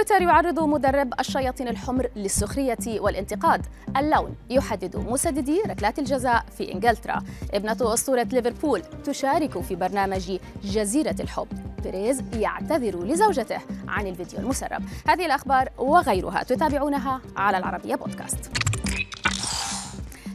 تويتر يعرض مدرب الشياطين الحمر للسخرية والانتقاد. اللون يحدد مسددي ركلات الجزاء في إنجلترا. ابنة أسطورة ليفربول تشارك في برنامج جزيرة الحب. بيريز يعتذر لزوجته عن الفيديو المسرب. هذه الأخبار وغيرها تتابعونها على العربية بودكاست.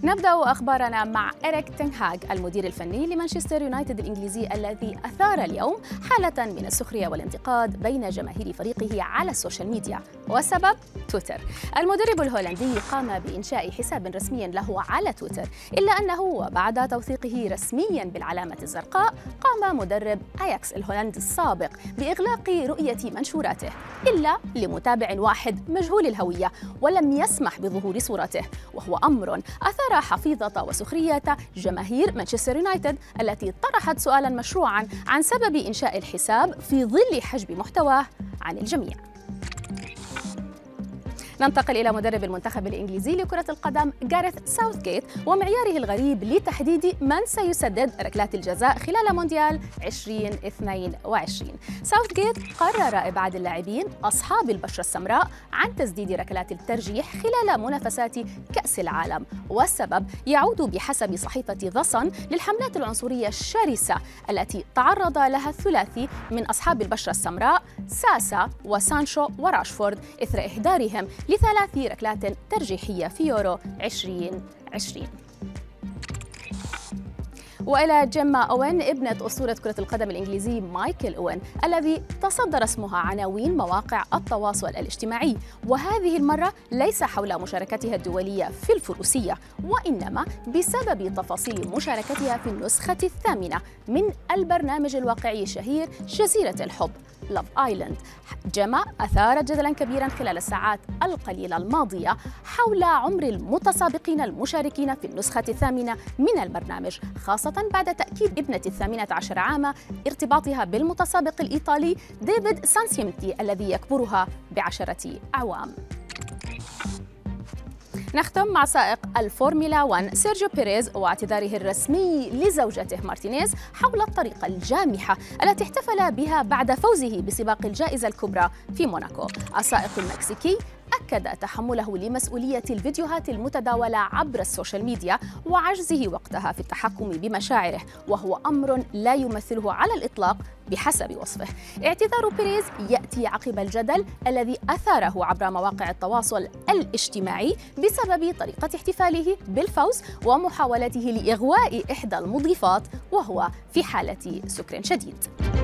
نبدأ أخبارنا مع إريك تنهاج المدير الفني لمانشستر يونايتد الإنجليزي الذي أثار اليوم حالة من السخرية والانتقاد بين جماهير فريقه على ال social media والسبب تويتر. المدرب الهولندي قام بإنشاء حساب رسمي له على تويتر إلا أنه وبعد توثيقه رسميا بالعلامة الزرقاء قام مدرب أياكس الهولندي السابق بإغلاق رؤية منشوراته إلا لمتابع واحد مجهول الهوية ولم يسمح بظهور صورته وهو أمر أثار حفيظة وسخرية جماهير مانشستر يونايتد التي طرحت سؤالا مشروعا عن سبب إنشاء الحساب في ظل حجب محتواه عن الجميع. ننتقل إلى مدرب المنتخب الإنجليزي لكرة القدم جاريث ساوثجيت ومعياره الغريب لتحديد من سيسدد ركلات الجزاء خلال مونديال 2022 ساوثجيت قرر إبعاد اللاعبين أصحاب البشرة السمراء عن تسديد ركلات الترجيح خلال منافسات كأس العالم والسبب يعود بحسب صحيفة ذصن للحملات العنصرية الشرسة التي تعرض لها الثلاثي من أصحاب البشرة السمراء ساسا وسانشو وراشفورد إثر إهدارهم لثلاث ركلات ترجيحية في يورو 2020 وإلى جيما أوين ابنة أسطورة كرة القدم الإنجليزي مايكل أوين الذي تصدر اسمها عناوين مواقع التواصل الاجتماعي. وهذه المرة ليس حول مشاركتها الدولية في الفروسية وإنما بسبب تفاصيل مشاركتها في النسخة الثامنة من البرنامج الواقعي الشهير جزيرة الحب لاف آيلاند جيما أثارت جدلا كبيرا خلال الساعات القليلة الماضية حول عمر المتسابقين المشاركين في النسخة الثامنة من البرنامج بعد تأكيد ابنة الثامنة عشر عاما ارتباطها بالمتسابق الإيطالي ديفيد سانسيمتي الذي يكبرها بعشرة أعوام. نختم مع سائق الفورمولا 1 سيرجيو بيريز واعتذاره الرسمي لزوجته مارتينيز حول الطريقة الجامحة التي احتفل بها بعد فوزه بسباق الجائزة الكبرى في موناكو. السائق المكسيكي أكد تحمله لمسؤولية الفيديوهات المتداولة عبر ال social media وعجزه وقتها في التحكم بمشاعره وهو أمر لا يمثله على الإطلاق بحسب وصفه. اعتذار بيريز يأتي عقب الجدل الذي أثاره عبر مواقع التواصل الاجتماعي بسبب طريقة احتفاله بالفوز ومحاولته لإغواء إحدى المضيفات وهو في حالة سكر شديد.